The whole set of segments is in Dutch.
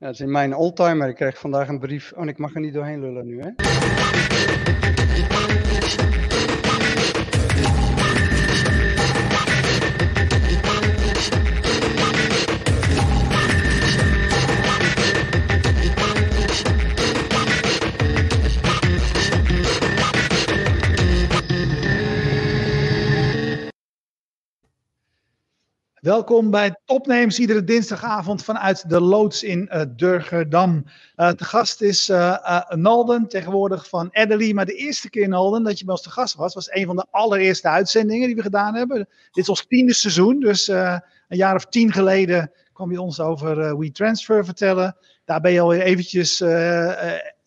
Ja, dat is in mijn oldtimer. Ik kreeg vandaag een brief. Oh, ik mag er niet doorheen lullen nu, hè? Welkom bij Topnames, iedere dinsdagavond vanuit de loods in uh, Durgerdam. Uh, de gast is uh, Nalden, tegenwoordig van Adderley. Maar de eerste keer, Nalden, dat je bij ons te gast was, was een van de allereerste uitzendingen die we gedaan hebben. Dit is ons tiende seizoen, dus een jaar of tien geleden kwam je ons over WeTransfer vertellen. Daar ben je alweer eventjes,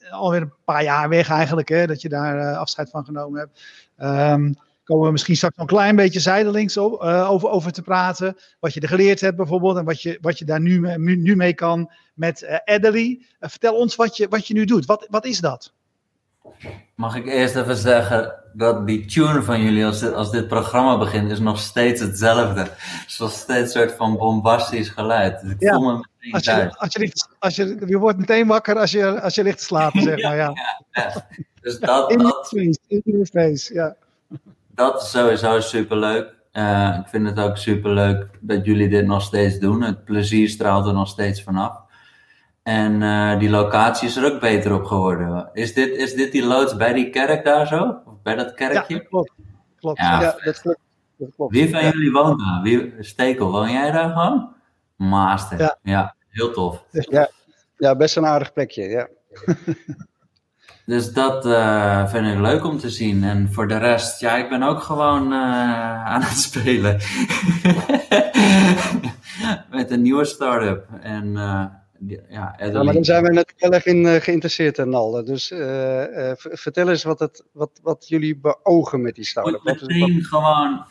alweer een paar jaar weg eigenlijk, hè, dat je daar afscheid van genomen hebt. Um, komen we misschien straks nog een klein beetje zijdelings op, uh, over, over te praten. Wat je er geleerd hebt bijvoorbeeld en wat je, wat je daar nu, nu mee kan met uh, Adderley. Uh, vertel ons wat je, wat je nu doet. Wat, wat is dat? Mag ik eerst even zeggen dat die tune van jullie als dit, als dit programma begint is nog steeds hetzelfde. Het is nog steeds een soort van bombastisch geluid. Ik ja. voel me meteen als je, als je, ligt, als je, je wordt meteen wakker als je, als je ligt te slapen, zeg maar. Ja. ja, ja. Dus dat, in dat... Face, in face, ja dat is sowieso superleuk. Uh, ik vind het ook superleuk dat jullie dit nog steeds doen. Het plezier straalt er nog steeds vanaf. En uh, die locatie is er ook beter op geworden. Is dit, is dit die loods bij die kerk daar zo? Of bij dat kerkje? Ja, klopt. klopt. Ja, ja dat, klopt. dat klopt. Wie van jullie woont daar? Wie, Stekel, woon jij daar gewoon? Master. Ja, ja heel tof. Ja, ja, best een aardig plekje, ja. Dus dat uh, vind ik leuk om te zien. En voor de rest, ja, ik ben ook gewoon uh, aan het spelen. Met een nieuwe start-up. En uh, ja, ja, maar dan zijn we net heel erg in geïnteresseerd, Nalde. Dus vertel eens wat, het, wat, wat jullie beogen met die start-up. Ik moet gewoon...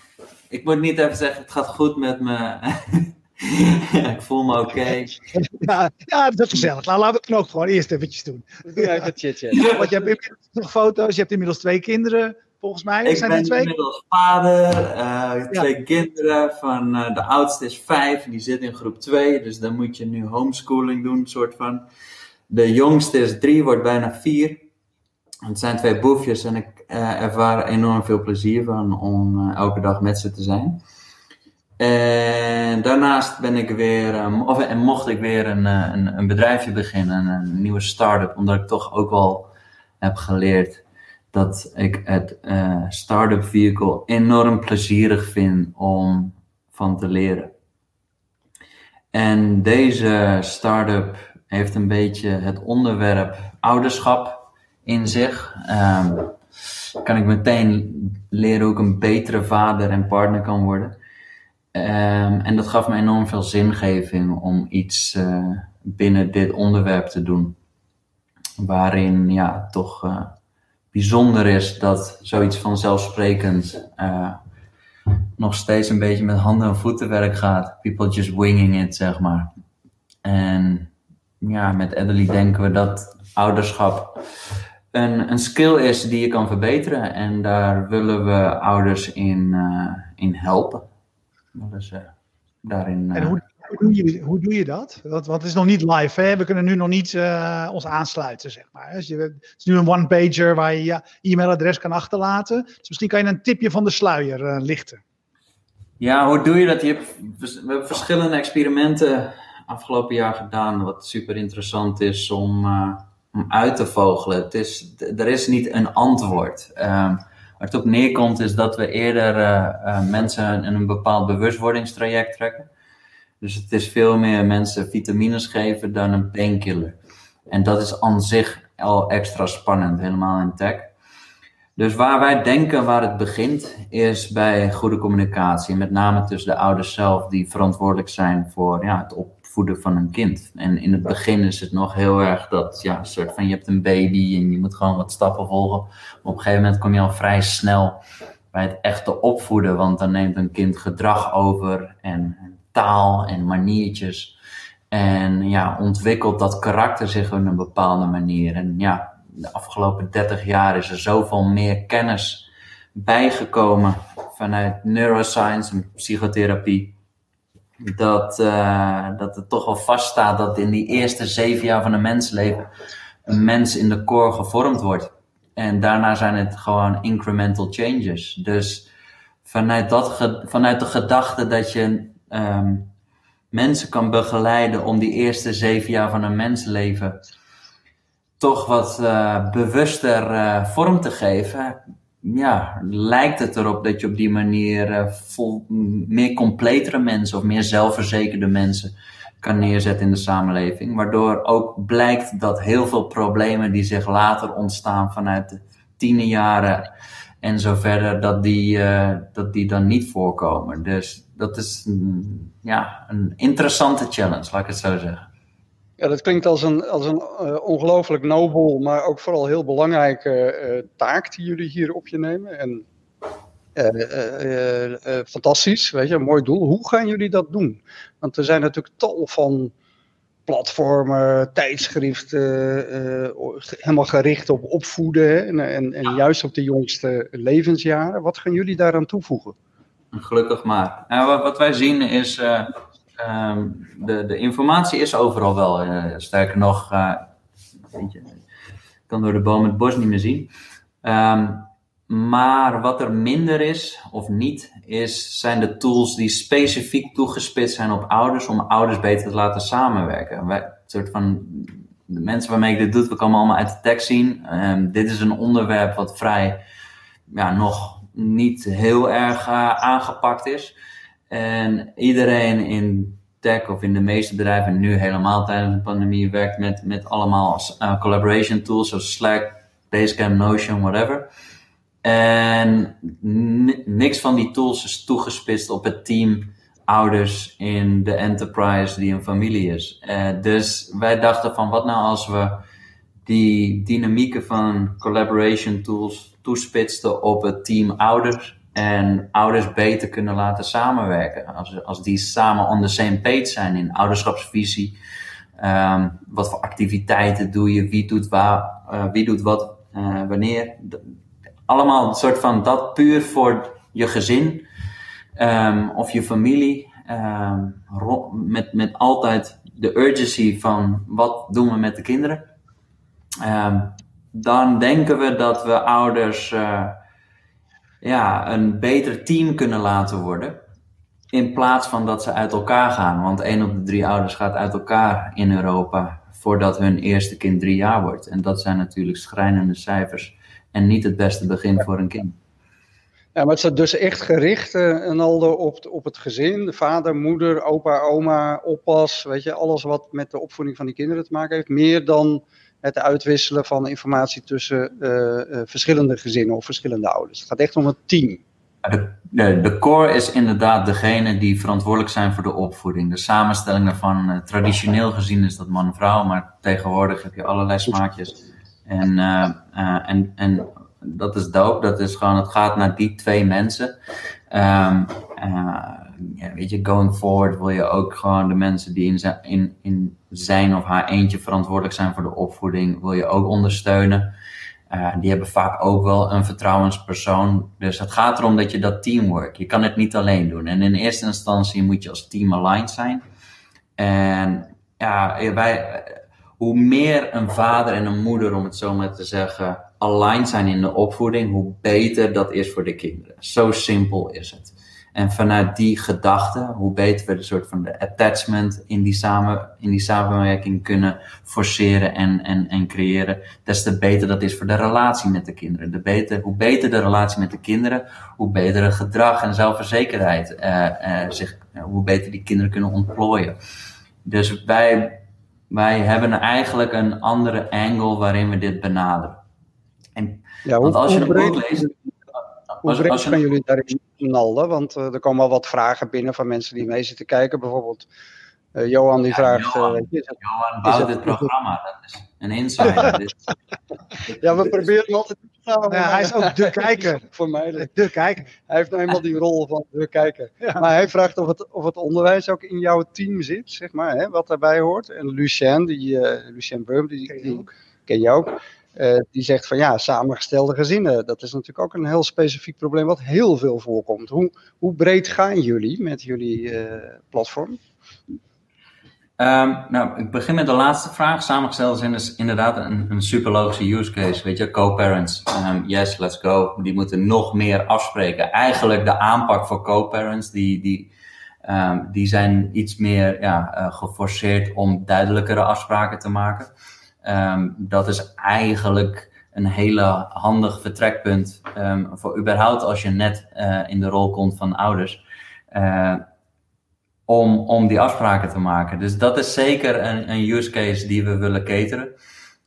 Ik moet niet even zeggen, het gaat goed met me. ik voel me oké. Ja, ja, dat is gezellig. Nou, laten we het knop gewoon eerst eventjes doen. Ja, Want je hebt inmiddels nog foto's, je hebt inmiddels twee kinderen, volgens mij. Ik Zijn ben twee? inmiddels vader, uh, twee kinderen. Van, uh, de oudste is vijf, die zit in groep twee. Dus dan moet je nu homeschooling doen, soort van. De jongste is drie, wordt bijna vier. Het zijn twee boefjes en ik uh, ervaar enorm veel plezier van om elke dag met ze te zijn. En daarnaast ben ik weer, um, of, en mocht ik weer een, eh, een, een bedrijfje beginnen, een nieuwe start-up, omdat ik toch ook wel heb geleerd dat ik het uh, start-up vehicle enorm plezierig vind om van te leren. En deze start-up heeft een beetje het onderwerp ouderschap in zich. Um, kan ik meteen leren hoe ik een betere vader en partner kan worden. Um, en dat gaf me enorm veel zingeving om iets uh, binnen dit onderwerp te doen. Waarin ja, toch uh, bijzonder is dat zoiets vanzelfsprekend uh, nog steeds een beetje met handen en voeten werk gaat. People just winging it, zeg maar. En ja, met Adderley denken we dat ouderschap een, een skill is die je kan verbeteren. En daar willen we ouders in, in helpen. Dus uh, daarin. En hoe, hoe, doe je, hoe doe je dat? Want, want het is nog niet live, hè? We kunnen nu nog niet uh, ons aansluiten, zeg maar. Dus je, het is nu een one-pager waar je je e-mailadres kan achterlaten. Dus misschien kan je een tipje van de sluier uh, lichten. Ja, hoe doe je dat? Je hebt, we hebben verschillende experimenten afgelopen jaar gedaan, wat super interessant is om, om uit te vogelen. Het is, er is niet een antwoord. Um, Waar het op neerkomt is dat we eerder uh, uh, mensen in een bepaald bewustwordingstraject trekken. Dus het is veel meer mensen vitamines geven dan een painkiller. En dat is aan zich al extra spannend, helemaal in tech. Dus waar wij denken waar het begint, is bij goede communicatie. Met name tussen de ouders zelf, die verantwoordelijk zijn voor ja, het op, voeden van een kind. En in het begin is het nog heel erg dat, ja, soort van je hebt een baby en je moet gewoon wat stappen volgen. Maar op een gegeven moment kom je al vrij snel bij het echte opvoeden, want dan neemt een kind gedrag over en, taal en maniertjes. En ja, ontwikkelt dat karakter zich op een bepaalde manier. En ja, de afgelopen 30 jaar is er zoveel meer kennis bijgekomen vanuit neuroscience en psychotherapie dat, uh, dat het toch wel vaststaat dat in die eerste zeven jaar van een mensleven een mens in de core gevormd wordt. En daarna zijn het gewoon incremental changes. Dus vanuit, dat, vanuit de gedachte dat je um, mensen kan begeleiden om die eerste zeven jaar van een mensleven toch wat uh, bewuster uh, vorm te geven, ja, lijkt het erop dat je op die manier uh, vol, meer completere mensen of meer zelfverzekerde mensen kan neerzetten in de samenleving. Waardoor ook blijkt dat heel veel problemen die zich later ontstaan vanuit de tienerjaren en zo verder, dat die, uh, dat die dan niet voorkomen. Dus dat is ja, een interessante challenge, laat ik het zo zeggen. Ja, dat klinkt als een, als een uh, ongelooflijk nobel, maar ook vooral heel belangrijke uh, taak die jullie hier op je nemen. En fantastisch, weet je, een mooi doel. Hoe gaan jullie dat doen? Want er zijn natuurlijk tal van platformen, tijdschriften, helemaal gericht op opvoeden en, en, en, juist op de jongste levensjaren. Wat gaan jullie daaraan toevoegen? Gelukkig maar. Nou, wat, wij zien is, um, de, de informatie is overal wel. Uh, sterker nog, je, ik kan door de boom het bos niet meer zien. Um, maar wat er minder is of niet, is, zijn de tools die specifiek toegespitst zijn op ouders om ouders beter te laten samenwerken. Wij, soort van, de mensen waarmee ik dit doe, we komen allemaal uit de tech zien. Um, dit is een onderwerp wat vrij, ja, nog niet heel erg uh, aangepakt is. En iedereen in tech of in de meeste bedrijven, nu helemaal tijdens de pandemie, werkt met, met allemaal uh, collaboration tools zoals Slack, Basecamp, Notion, whatever. En niks van die tools is toegespitst op het team ouders in de enterprise die een familie is. Uh, dus wij dachten van wat nou als we die dynamieken van collaboration tools toespitsten op het team ouders en ouders beter kunnen laten samenwerken. Als, als die samen on the same page zijn in ouderschapsvisie. Um, wat voor activiteiten doe je? Wie doet, waar, uh, wie doet wat uh, wanneer? allemaal een soort van dat puur voor je gezin um, of je familie. Um, met, met altijd de urgency van wat doen we met de kinderen. Dan denken we dat we ouders uh, ja, een beter team kunnen laten worden. In plaats van dat ze uit elkaar gaan. Want één op de drie ouders gaat uit elkaar in Europa voordat hun eerste kind drie jaar wordt. En dat zijn natuurlijk schrijnende cijfers en niet het beste begin voor een kind. Ja, maar het is dus echt gericht, uh, op, op het gezin. De vader, moeder, opa, oma, oppas. Weet je, alles wat met de opvoeding van die kinderen te maken heeft. Meer dan het uitwisselen van informatie tussen uh, uh, verschillende gezinnen of verschillende ouders. Het gaat echt om het team. De, de, core is inderdaad degene die verantwoordelijk zijn voor de opvoeding. De samenstelling daarvan, traditioneel gezien is dat man-vrouw, maar tegenwoordig heb je allerlei smaakjes. En, en, en dat is dope. Dat is gewoon, het gaat naar die twee mensen. Uh, weet je, going forward wil je ook gewoon de mensen die in zijn, of haar eentje verantwoordelijk zijn voor de opvoeding, wil je ook ondersteunen. Uh, die hebben vaak ook wel een vertrouwenspersoon. Dus het gaat erom dat je dat teamwork, je kan het niet alleen doen. En in eerste instantie moet je als team aligned zijn. En ja, wij, hoe meer een vader en een moeder, om het zo maar te zeggen, aligned zijn in de opvoeding, hoe beter dat is voor de kinderen. Zo simpel is het. En vanuit die gedachte, hoe beter we de soort van de attachment in die, samen, in die samenwerking kunnen forceren en, en, en creëren, des te beter dat is voor de relatie met de kinderen. De beter, hoe beter de relatie met de kinderen, hoe beter het gedrag en zelfverzekerheid, uh, uh, zich, hoe beter die kinderen kunnen ontplooien. Dus wij wij hebben eigenlijk een andere angle waarin we dit benaderen. En, ja, hoe, want als je een boek leest. Hoe als, als je gaan jullie daarin nalden? Want uh, er komen wel wat vragen binnen van mensen die mee zitten kijken. Bijvoorbeeld uh, Johan die ja, vraagt... Johan, uh, is het, Johan bouwt dit programma. Dat is een insider. ja, we proberen altijd ja, hij is ook de kijker. Voor mij. De kijker. Hij heeft nou eenmaal die rol van de kijker. Ja. Maar hij vraagt of het, of het onderwijs ook in jouw team zit, zeg maar, hè, wat daarbij hoort. En Lucien, die, uh, Lucien Burm, die, ken, je die ken je ook. Die zegt van ja, samengestelde gezinnen. Dat is natuurlijk ook een heel specifiek probleem wat heel veel voorkomt. Hoe, hoe breed gaan jullie met jullie platform? Um, nou, ik begin met de laatste vraag. Samengesteld zijn is inderdaad een, een super logische use case. Weet je, co-parents. Um, yes, let's go. Die moeten nog meer afspreken. Eigenlijk de aanpak voor co-parents, die, die, um, die zijn iets meer ja, uh, geforceerd om duidelijkere afspraken te maken. Dat is eigenlijk een hele handig vertrekpunt voor überhaupt als je net uh, in de rol komt van ouders. Uh, om, om die afspraken te maken. Dus dat is zeker een, een use case die we willen cateren.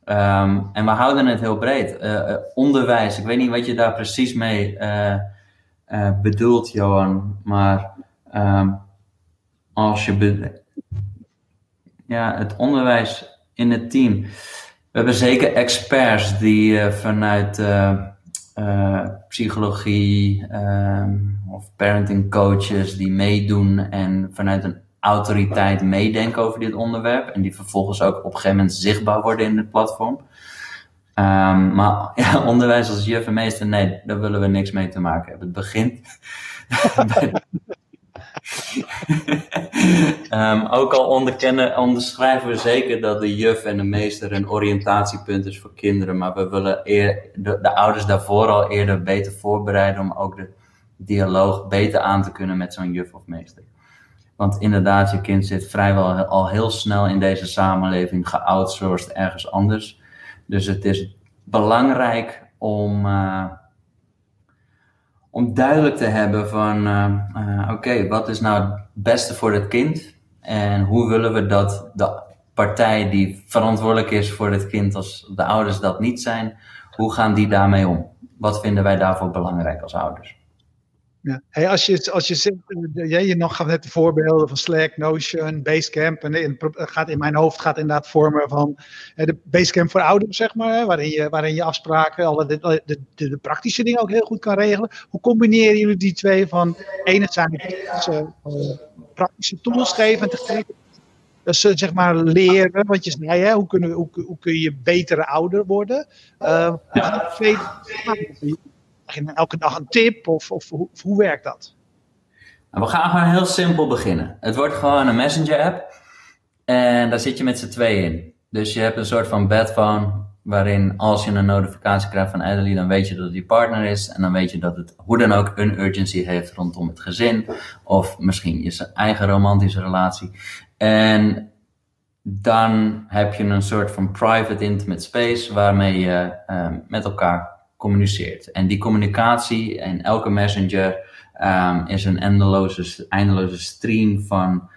Um, en we houden het heel breed. Uh, onderwijs, ik weet niet wat je daar precies mee bedoelt, Johan, maar als je. ja, het onderwijs in het team. We hebben zeker experts die vanuit psychologie, um, of parenting coaches die meedoen en vanuit een autoriteit meedenken over dit onderwerp. En die vervolgens ook op een gegeven moment zichtbaar worden in het platform. Um, maar ja, onderwijs als juf en meester, nee, daar willen we niks mee te maken hebben. Het begint. um, ook al onderkennen, onderschrijven we zeker dat de juf en de meester een oriëntatiepunt is voor kinderen. Maar we willen de, de ouders daarvoor al eerder beter voorbereiden om ook de dialoog beter aan te kunnen met zo'n juf of meester. Want inderdaad, je kind zit vrijwel al heel snel in deze samenleving geoutsourced ergens anders. Dus het is belangrijk om, uh, om duidelijk te hebben van, uh, uh, oké, wat is nou het beste voor het kind? En hoe willen we dat de partij die verantwoordelijk is voor het kind, als de ouders dat niet zijn, hoe gaan die daarmee om? Wat vinden wij daarvoor belangrijk als ouders? Ja. Hey, als je, als je zit, eh, jij je nog gaat net de voorbeelden van Slack, Notion, Basecamp. En in, gaat in mijn hoofd gaat inderdaad vormen van eh, de Basecamp voor ouders, zeg maar. Waarin je, waarin je afspraken, alle de, de, de, de praktische dingen ook heel goed kan regelen. Hoe combineren jullie die twee van enerzijds uh, praktische tools geven en tegelijkertijd dus zeg maar leren, wat je zei, hè, hoe, kunnen, hoe, hoe kun je betere ouder worden? Uh, ja elke dag een tip of, of, hoe, werkt dat? Nou, we gaan gewoon heel simpel beginnen. Het wordt gewoon een messenger app en daar zit je met z'n tweeën in. Dus je hebt een soort van bedphone waarin als je een notificatie krijgt van Adelie, dan weet je dat het je partner is en dan weet je dat het hoe dan ook een urgency heeft rondom het gezin of misschien je eigen romantische relatie. En dan heb je een soort van private intimate space waarmee je uh, met elkaar communiceert. En die communicatie en elke messenger um, is een eindeloze, eindeloze stream van,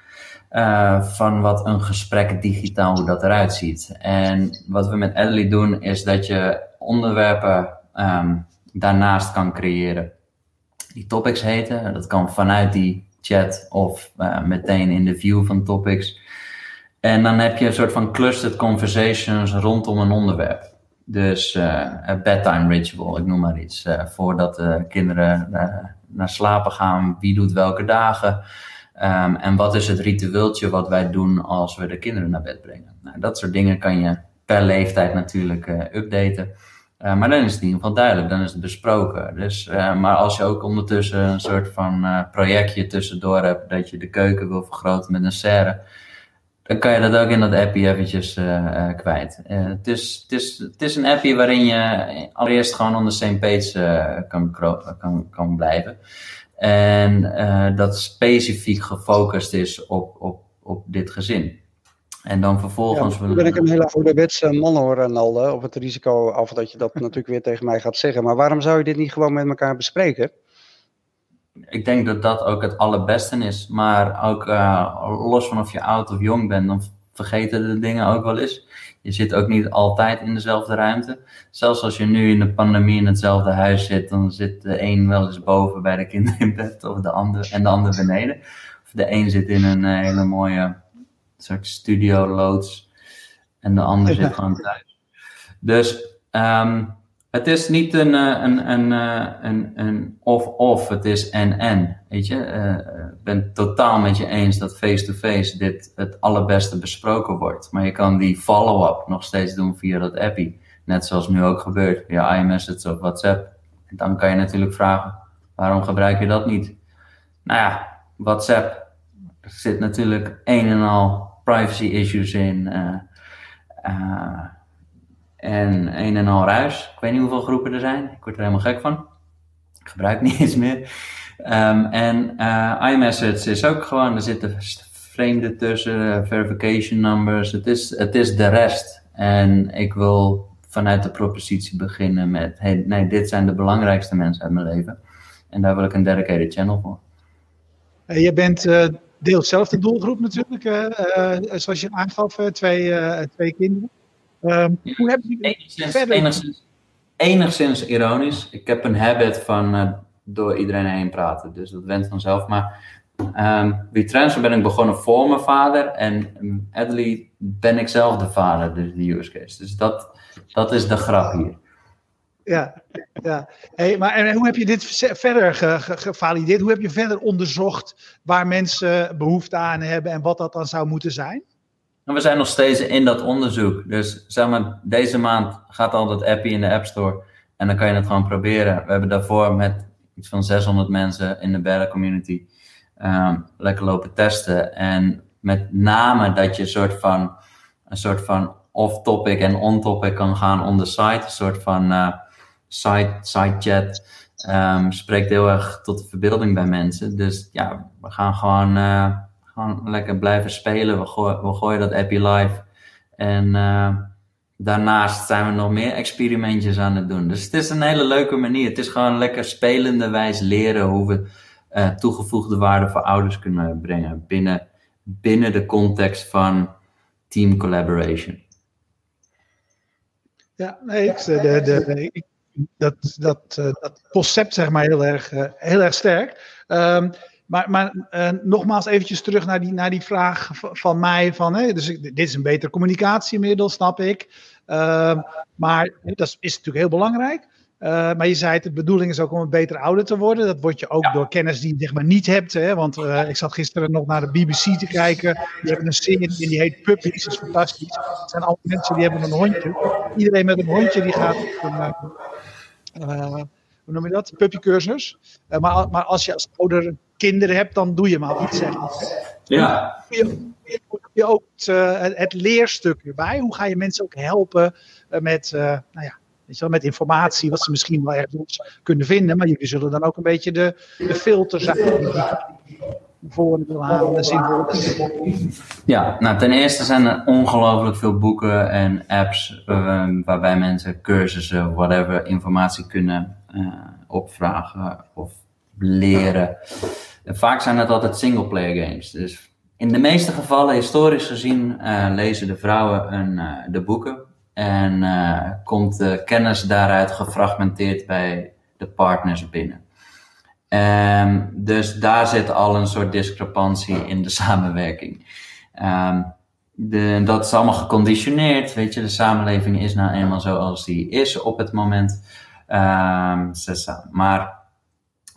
uh, van wat een gesprek digitaal, hoe dat eruit ziet. En wat we met Adley doen, is dat je onderwerpen um, daarnaast kan creëren. Die topics heten, dat kan vanuit die chat of uh, meteen in de view van topics. En dan heb je een soort van clustered conversations rondom een onderwerp. Dus uh, een bedtime ritual, ik noem maar iets. Uh, voordat de kinderen uh, naar slapen gaan, wie doet welke dagen. Um, en wat is het ritueeltje wat wij doen als we de kinderen naar bed brengen. Nou, dat soort dingen kan je per leeftijd natuurlijk updaten. maar dan is het in ieder geval duidelijk, dan is het besproken. Dus, maar als je ook ondertussen een soort van projectje tussendoor hebt, dat je de keuken wil vergroten met een serre dan kan je dat ook in dat appje eventjes uh, kwijt. Uh, het, is, het, is, het is een appje waarin je allereerst gewoon on the same page kan, kan, kan blijven. En dat specifiek gefocust is op, op, op dit gezin. En dan vervolgens... Ja, ben ik een hele ouderwetse man hoor, Nalde, op het risico af dat je dat natuurlijk weer tegen mij gaat zeggen. Maar waarom zou je dit niet gewoon met elkaar bespreken? Ik denk dat dat ook het allerbeste is. Maar ook uh, los van of je oud of jong bent, dan vergeten de dingen ook wel eens. Je zit ook niet altijd in dezelfde ruimte. Zelfs als je nu in de pandemie in hetzelfde huis zit, dan zit de een wel eens boven bij de kinderen in bed of de ander, en de ander beneden. Of de een zit in een uh, hele mooie soort studio loods en de ander zit gewoon thuis. Dus um, het is niet een, eh, een, een, eh, een, een of-of, het is en-en. Weet je, uh, ik ben totaal met je eens dat face-to-face dit het allerbeste besproken wordt. Maar je kan die follow-up nog steeds doen via dat appie. net zoals nu ook gebeurt, via iMessage of WhatsApp. Dan kan je natuurlijk vragen, waarom gebruik je dat niet? Nou ja, WhatsApp, zit natuurlijk een en al privacy issues in. Uh, en een en al ruis. Ik weet niet hoeveel groepen er zijn. Ik word er helemaal gek van. Ik gebruik niet eens meer. Um, en uh, iMessage is ook gewoon, er zitten vreemde tussen, verification numbers. Het is, het is de rest. En ik wil vanuit de propositie beginnen met: hey, nee, dit zijn de belangrijkste mensen uit mijn leven. En daar wil ik een dedicated channel voor. Uh, je bent uh, deels zelf de doelgroep natuurlijk, zoals je aangaf, twee, twee kinderen. Um, hoe enigszins, verder... enigszins, enigszins ironisch. Ik heb een habit van door iedereen heen praten, dus dat went vanzelf. Maar um, wie transfer ben ik begonnen voor mijn vader en Adley ben ik zelf de vader, dus de use case. Dus dat, dat is de grap hier. Ja, ja. Hey, maar en hoe heb je dit verder gevalideerd? Hoe heb je verder onderzocht waar mensen behoefte aan hebben en wat dat dan zou moeten zijn? We zijn nog steeds in dat onderzoek. Dus zeg maar, deze maand gaat al dat appie in de App Store. En dan kan je het gewoon proberen. We hebben daarvoor met iets van 600 mensen in de Bella community um, lekker lopen testen. En met name dat je een soort van, een soort van off-topic en on-topic kan gaan on the site. Een soort van uh, side, side chat. Um, spreekt heel erg tot de verbeelding bij mensen. Dus ja, we gaan gewoon, uh, gewoon lekker blijven spelen. We, gooien, dat appie live. En uh, daarnaast zijn we nog meer experimentjes aan het doen. Dus het is een hele leuke manier. Het is gewoon lekker spelende wijs leren hoe we uh, toegevoegde waarde voor ouders kunnen brengen binnen, binnen de context van team collaboration. Ja, nee, ik, de, de, dat, dat, dat concept zeg maar heel erg, heel erg sterk. Um, maar, maar uh, nogmaals eventjes terug naar die, naar die vraag van mij. Van, hè, dus dit is een betere communicatiemiddel, snap ik. Uh, maar dat is natuurlijk heel belangrijk. Uh, maar je zei het, de bedoeling is ook om een beter ouder te worden. Dat word je ook ja. door kennis die je zeg maar niet hebt. Hè? Want uh, ik zat gisteren nog naar de BBC te kijken. Die hebben een serie en die heet Puppies. Dat is fantastisch. Het zijn allemaal mensen die hebben een hondje. Iedereen met een hondje die gaat een, uh, hoe noem je dat? Puppycursus. maar, maar als je als ouder kinderen hebt, dan doe je maar iets. Zeg. Ja. Je, je ook het, het leerstuk erbij. Hoe ga je mensen ook helpen met, nou ja, Weet je wel, met informatie wat ze misschien wel ergens kunnen vinden. Maar jullie zullen dan ook een beetje de, de filter zijn die voor wil halen. Ja, nou ten eerste zijn er ongelooflijk veel boeken en apps uh, waarbij mensen cursussen, whatever, informatie kunnen uh, opvragen of leren. Vaak zijn het altijd singleplayer games. Dus in de meeste gevallen, historisch gezien, uh, lezen de vrouwen een, de boeken en uh, komt de kennis daaruit gefragmenteerd bij de partners binnen. Um, dus daar zit al een soort discrepantie in de samenwerking. Um, de, dat is allemaal geconditioneerd. Weet je, de samenleving is nou eenmaal zoals die is op het moment. Um, maar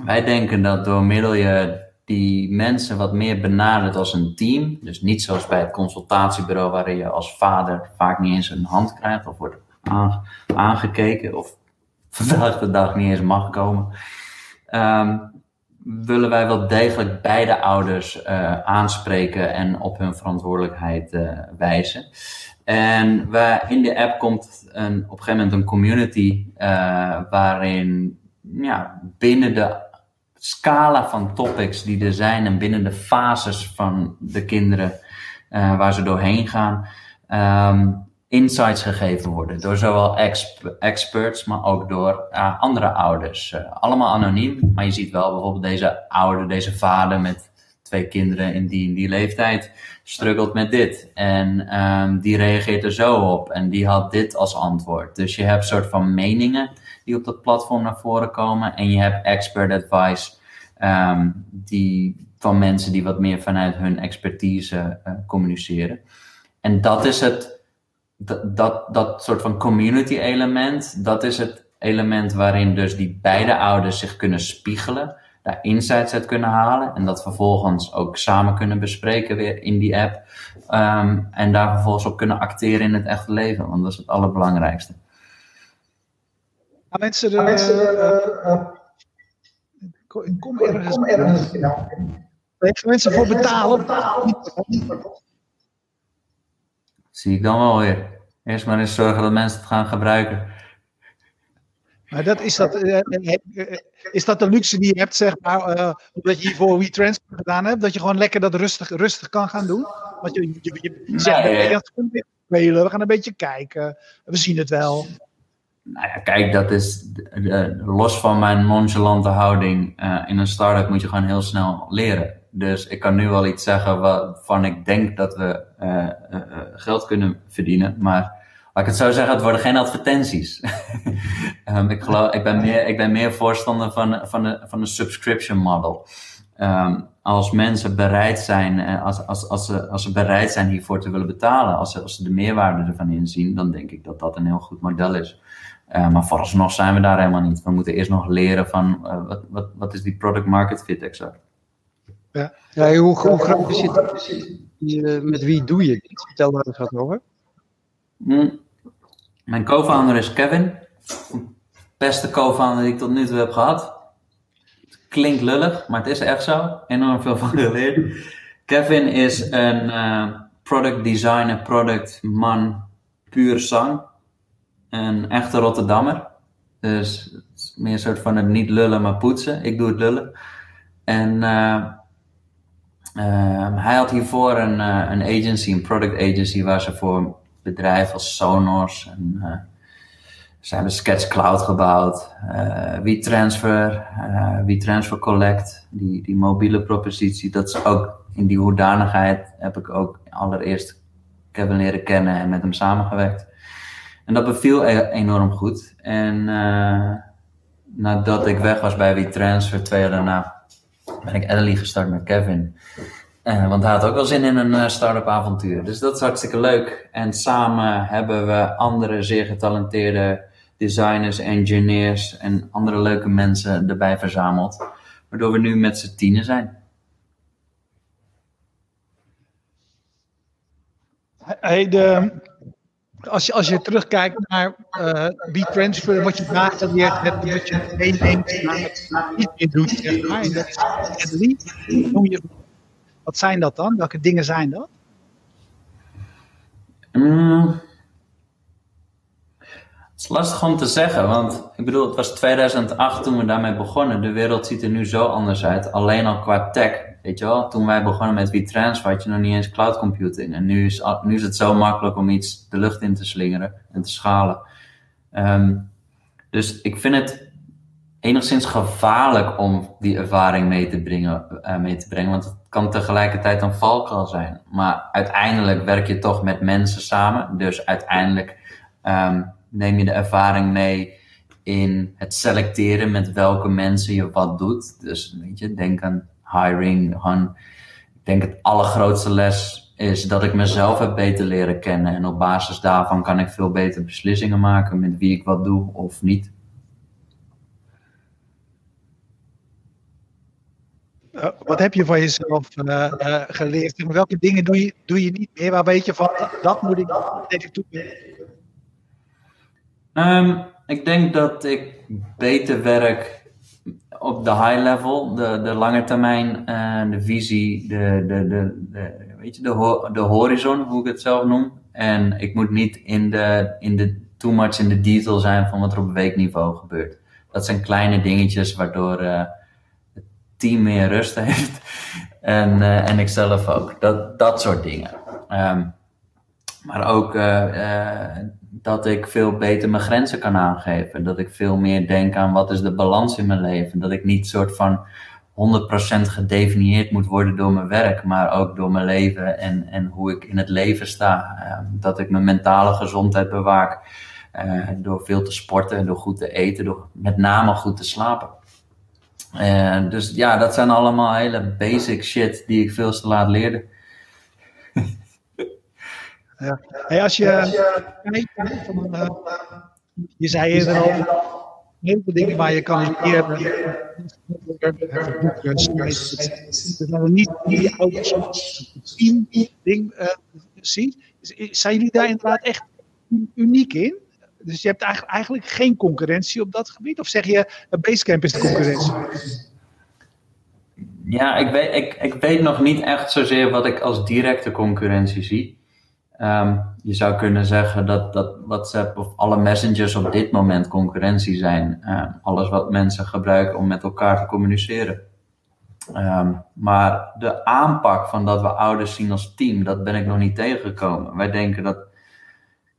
wij denken dat door middel je die mensen wat meer benadert als een team. Dus niet zoals bij het consultatiebureau, waarin je als vader vaak niet eens een hand krijgt of wordt aangekeken of vandaag de dag niet eens mag komen. Um, willen wij wel degelijk beide ouders uh, aanspreken en op hun verantwoordelijkheid uh, wijzen. En waar in de app komt een, op een gegeven moment een community uh, waarin ja, binnen de scala van topics die er zijn en binnen de fases van de kinderen uh, waar ze doorheen gaan, um, insights gegeven worden. Door zowel exp experts, maar ook door uh, andere ouders. Uh, allemaal anoniem, maar je ziet wel bijvoorbeeld deze ouder, deze vader met twee kinderen in die, die leeftijd struggelt met dit. En um, die reageert er zo op en die had dit als antwoord. Dus je hebt soort van meningen die op dat platform naar voren komen. En je hebt expert advice um, die, van mensen die wat meer vanuit hun expertise uh, communiceren. En dat is het, dat, dat, dat soort van community element, dat is het element waarin dus die beide ouders zich kunnen spiegelen, daar insights uit kunnen halen en dat vervolgens ook samen kunnen bespreken weer in die app. Um, en daar vervolgens op kunnen acteren in het echte leven, want dat is het allerbelangrijkste. Gaan mensen er... Uh, kom, kom ergens... Kom ergens mensen voor betalen? Zie ik dan wel weer. Eerst maar eens zorgen dat mensen het gaan gebruiken. Maar dat, is, dat, uh, is dat de luxe die je hebt, zeg maar, omdat je hiervoor WeTransfer gedaan hebt, dat je gewoon lekker dat rustig, rustig kan gaan doen? Want je, je, je, je zegt, nee, ja. spelen, we gaan een beetje kijken, we zien het wel. Nou ja, kijk, dat is los van mijn nonchalante houding. Uh, in een start-up moet je gewoon heel snel leren. Dus ik kan nu wel iets zeggen waarvan ik denk dat we uh, uh, geld kunnen verdienen. Maar laat ik het zo zeggen, het worden geen advertenties. um, ik, geloof, ik, ben meer, ik ben meer voorstander van, van, de, van een subscription model. Um, als mensen bereid zijn, als, als, als, ze, als ze bereid zijn hiervoor te willen betalen, als ze, als ze de meerwaarde ervan inzien, dan denk ik dat dat een heel goed model is. Uh, maar vooralsnog zijn we daar helemaal niet. We moeten eerst nog leren van uh, wat, wat, wat is die product market fit exact. Ja, ja hoe, hoe groot is het? Met wie doe je dit? Vertel daar eens wat over. Mm. Mijn co-founder is Kevin. Beste co-founder die ik tot nu toe heb gehad. Klinkt lullig, maar het is echt zo. Enorm veel van geleerd. Kevin is een product designer, product man, puur zang een echte Rotterdammer. Dus meer een soort van het niet lullen, maar poetsen. Ik doe het lullen. En uh, uh, hij had hiervoor een, een agency, een product agency, waar ze voor bedrijven als Sonos en ze hebben Sketch Cloud gebouwd, WeTransfer, WeTransfer Collect, die, die mobiele propositie. Dat is ook in die hoedanigheid heb ik ook allereerst Kevin leren kennen en met hem samengewerkt. En dat beviel e- enorm goed. En uh, nadat ik weg was bij WeTransfer, twee jaar daarna, ben ik Ellie gestart met Kevin. Uh, want hij had ook wel zin in een uh, start-up avontuur. Dus dat is hartstikke leuk. En samen hebben we andere zeer getalenteerde designers, engineers en andere leuke mensen erbij verzameld. Waardoor we nu met z'n tienen zijn. Hey, de, als je, als je terugkijkt naar uh, transfer wat je geleerd hebt, wat je meeneemt niet meer doet, zeg maar. En dat is Wat zijn dat dan? Welke dingen zijn dat? Mm. Het is lastig om te zeggen, want ik bedoel, het was 2008 toen we daarmee begonnen. De wereld ziet er nu zo anders uit, alleen al qua tech. Weet je wel, toen wij begonnen met WeTransfer had je nog niet eens cloud computing. En nu is, nu is het zo makkelijk om iets de lucht in te slingeren en te schalen. Um, dus ik vind het enigszins gevaarlijk om die ervaring mee te brengen, uh, mee te brengen want het kan tegelijkertijd een valkuil zijn. Maar uiteindelijk werk je toch met mensen samen. Dus uiteindelijk um, neem je de ervaring mee in het selecteren met welke mensen je wat doet. Dus weet je, denk aan hiring. Gewoon, ik denk het allergrootste les is dat ik mezelf heb beter leren kennen. En op basis daarvan kan ik veel beter beslissingen maken met wie ik wat doe of niet. Uh, wat heb je van jezelf uh, uh, geleerd? Welke dingen doe je, doe je niet meer? Waar weet je van, dat moet ik, even toe. Um, ik denk dat ik beter werk op de high level, de, de lange termijn, de visie, de, de, de, weet je, de, de horizon, hoe ik het zelf noem. En ik moet niet in de, in de too much in de detail zijn van wat er op weekniveau gebeurt. Dat zijn kleine dingetjes waardoor team meer rust heeft. en, uh, en ik zelf ook. Dat, dat soort dingen. Um, maar ook dat ik veel beter mijn grenzen kan aangeven. Dat ik veel meer denk aan wat is de balans in mijn leven. Dat ik niet soort van 100% gedefinieerd moet worden door mijn werk, maar ook door mijn leven en, en hoe ik in het leven sta. Uh, dat ik mijn mentale gezondheid bewaak door veel te sporten, door goed te eten, door met name goed te slapen. Uh, dus ja, dat zijn allemaal hele basic shit die ik veel te laat leerde. Ja. Hey, als je kijkt van, uh, je zei eerder al, heel veel dingen waar je kan leren. Dat zijn niet die ouders team ding uh, ziet. Zijn jullie daar inderdaad echt uniek in? Dus je hebt eigenlijk, geen concurrentie op dat gebied? Of zeg je, Basecamp is de concurrentie? Ja, ik weet, ik, ik weet nog niet echt zozeer wat ik als directe concurrentie zie. Ehm, je zou kunnen zeggen dat, dat WhatsApp of alle messengers op dit moment concurrentie zijn. Uh, alles wat mensen gebruiken om met elkaar te communiceren. Um, maar de aanpak van dat we ouders zien als team, dat ben ik nog niet tegengekomen. Wij denken dat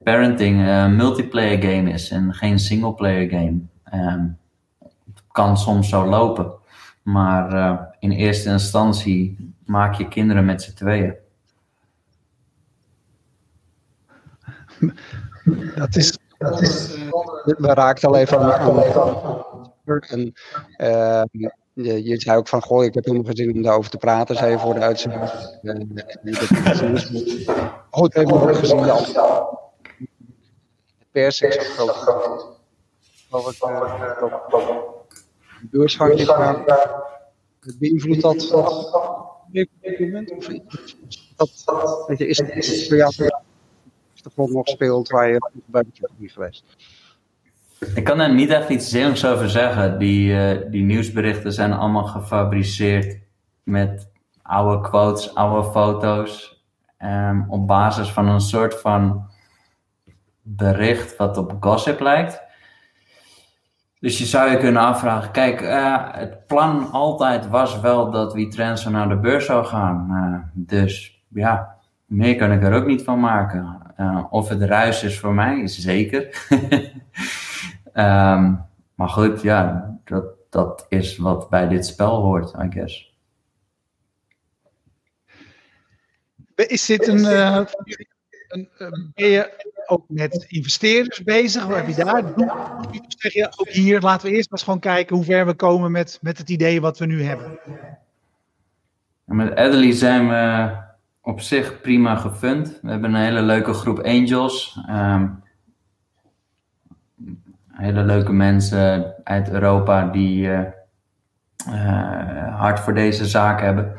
parenting een multiplayer game is en geen singleplayer game. Um, het kan soms zo lopen, maar uh, in eerste instantie maak je kinderen met z'n tweeën. Dat is, dat is, we raakten al even aan, en, uh, je, je, zei ook van, goh, ik heb helemaal gezien om daarover te praten, zei je voor de uitzending. Goed, even nog gezien dan. pers is ook groot. Geloof ik, uh, de is gaan. Beïnvloedt dat dat, dat, is, is voor jou de grond nog speelt waar je bij betrokken bent geweest? Ik kan er niet echt iets zinnigs over zeggen. Die, uh, die nieuwsberichten zijn allemaal gefabriceerd met oude quotes, oude foto's. Um, op basis van een soort van bericht wat op gossip lijkt. Dus je zou je kunnen afvragen, kijk, uh, het plan altijd was wel dat WeTransfer naar de beurs zou gaan. Uh, dus ja, meer kan ik er ook niet van maken. Uh, of het ruis is voor mij, is zeker. um, maar goed, ja, dat, dat is wat bij dit spel hoort, I guess. Is dit een, uh, een, een, ben je ook met investeerders bezig? Wat heb je daar? Zeg je ook hier, laten we eerst maar eens gewoon kijken hoe ver we komen met, met het idee wat we nu hebben. met Adelie zijn we op zich prima gefund. We hebben een hele leuke groep angels. Um, hele leuke mensen uit Europa die uh, uh, hard voor deze zaak hebben.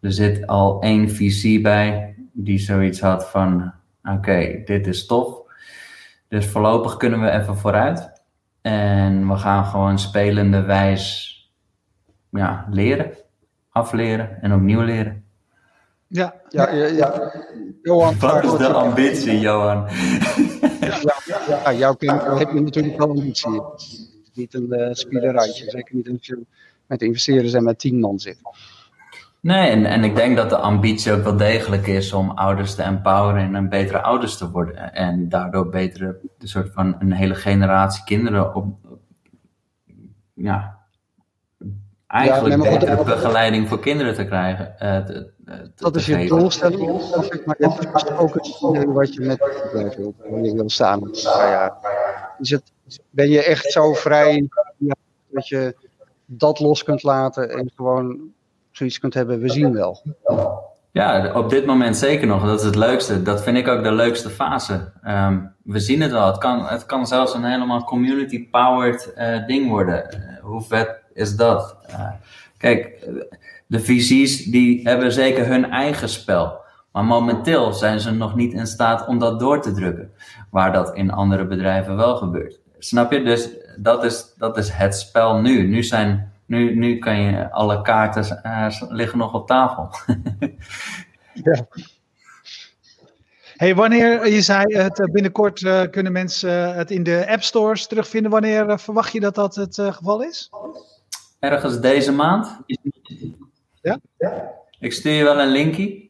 Er zit al één VC bij die zoiets had van: oké, okay, dit is tof. Dus voorlopig kunnen we even vooruit. En we gaan gewoon spelende wijs ja, leren, afleren en opnieuw leren. Ja, ja, ja, ja. Johan. Wat is de ambitie, Johan? ja, ja, jouw kind heeft natuurlijk wel ambitie. Niet een uh, spielerrijtje. Zeker niet als je met investeerders en met tien man zit. Nee, en, en ik denk dat de ambitie ook wel degelijk is om ouders te empoweren en een betere ouders te worden. En daardoor betere, een soort van een hele generatie kinderen op, ja, eigenlijk ja, betere begeleiding voor kinderen te krijgen. Uh, te, te, dat is je doelstelling, maar je hebt ook het wat je met het bedrijf wilt, wil paar jaar. Is het, ben je echt zo vrij ja, dat je dat los kunt laten en gewoon zoiets kunt hebben, we zien wel. Ja, op dit moment zeker nog. Dat is het leukste. Dat vind ik ook de leukste fase. Um, we zien het wel. Het kan, het kan zelfs een helemaal community-powered uh, ding worden. Uh, hoe vet is dat? Uh, kijk, de VC's die hebben zeker hun eigen spel. Maar momenteel zijn ze nog niet in staat om dat door te drukken. Waar dat in andere bedrijven wel gebeurt. Snap je? Dus dat is, dat is het spel nu. Nu, zijn, nu, nu kan je alle kaarten uh, liggen nog op tafel. ja. Hey, wanneer je zei het binnenkort uh, kunnen mensen het in de app stores terugvinden. Wanneer uh, verwacht je dat dat het geval is? Ergens deze maand. Ja? Ik stuur je wel een linkje.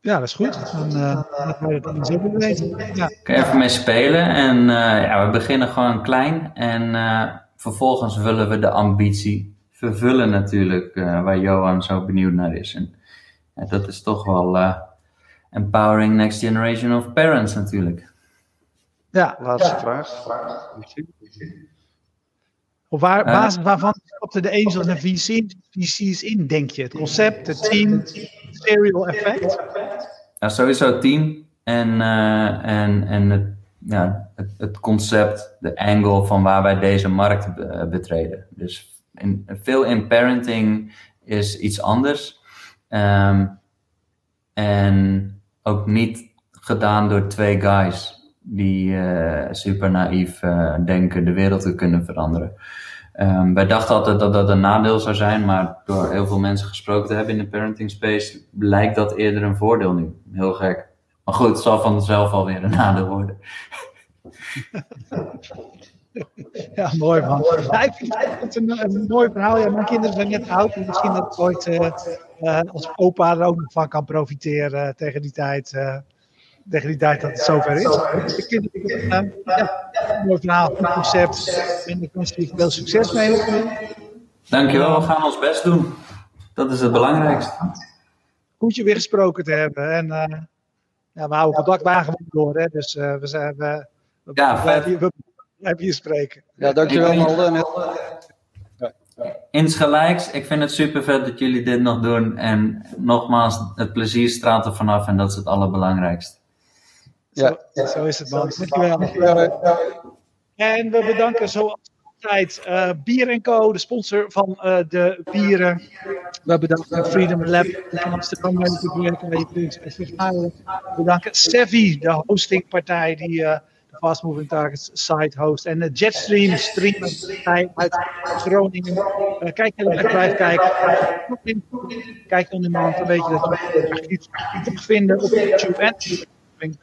Ja, dat is goed. Dan uh, we het weten. Ja. Kun je even mee spelen. En uh, ja, we beginnen gewoon klein. En uh, vervolgens willen we de ambitie vervullen natuurlijk. waar Johan zo benieuwd naar is. En ja, dat is toch wel empowering next generation of parents natuurlijk. Ja, laatste ja. vraag. Op waar, basis waarvan stapten de angels en VC's, VC's in, denk je? Het concept, het team, het serial effect? Ja, sowieso team en, uh, en, en het, ja, het, het, concept, de angle van waar wij deze markt betreden. Dus in, veel in parenting is iets anders. Um, en ook niet gedaan door twee guys. die super naïef denken de wereld te kunnen veranderen. Um, wij dachten altijd dat dat een nadeel zou zijn, maar door heel veel mensen gesproken te hebben in de parenting space, blijkt dat eerder een voordeel nu. Heel gek. Maar goed, het zal vanzelf alweer een nadeel worden. Ja, mooi man. Ja, ik vind het een, een mooi verhaal. Ja, mijn kinderen zijn net oud. Misschien dat ik ooit uh, uh, als opa er ook nog van kan profiteren tegen die tijd. Uh, tegen die tijd dat het zover is. Ik vind het een ja, mooi verhaal, een concept. En ik wens je veel succes mee. Dankjewel, we gaan ons best doen. Dat is het belangrijkste. Goed je weer gesproken te hebben. En ja, we houden contact wagen door. Hè? Dus we zijn. We, we, ja, we, we, heb je spreken. Ja, dankjewel Malden. Insgelijks, ik vind het super vet dat jullie dit nog doen. En nogmaals, het plezier straalt er vanaf en dat is het allerbelangrijkste. Ja, zo, zo is het man. Dankjewel. En we bedanken zoals altijd uh, Bier Co, de sponsor van uh, de bieren. We bedanken Freedom Lab van Amsterdam. We bedanken Sevi, de hostingpartij die... Uh, Fast Moving Targets site host. En de Jetstream streamen uit Groningen. Kijk je lekker blijf kijken. Kijk on demand, dan weet dat je iets kunt vinden op YouTube en.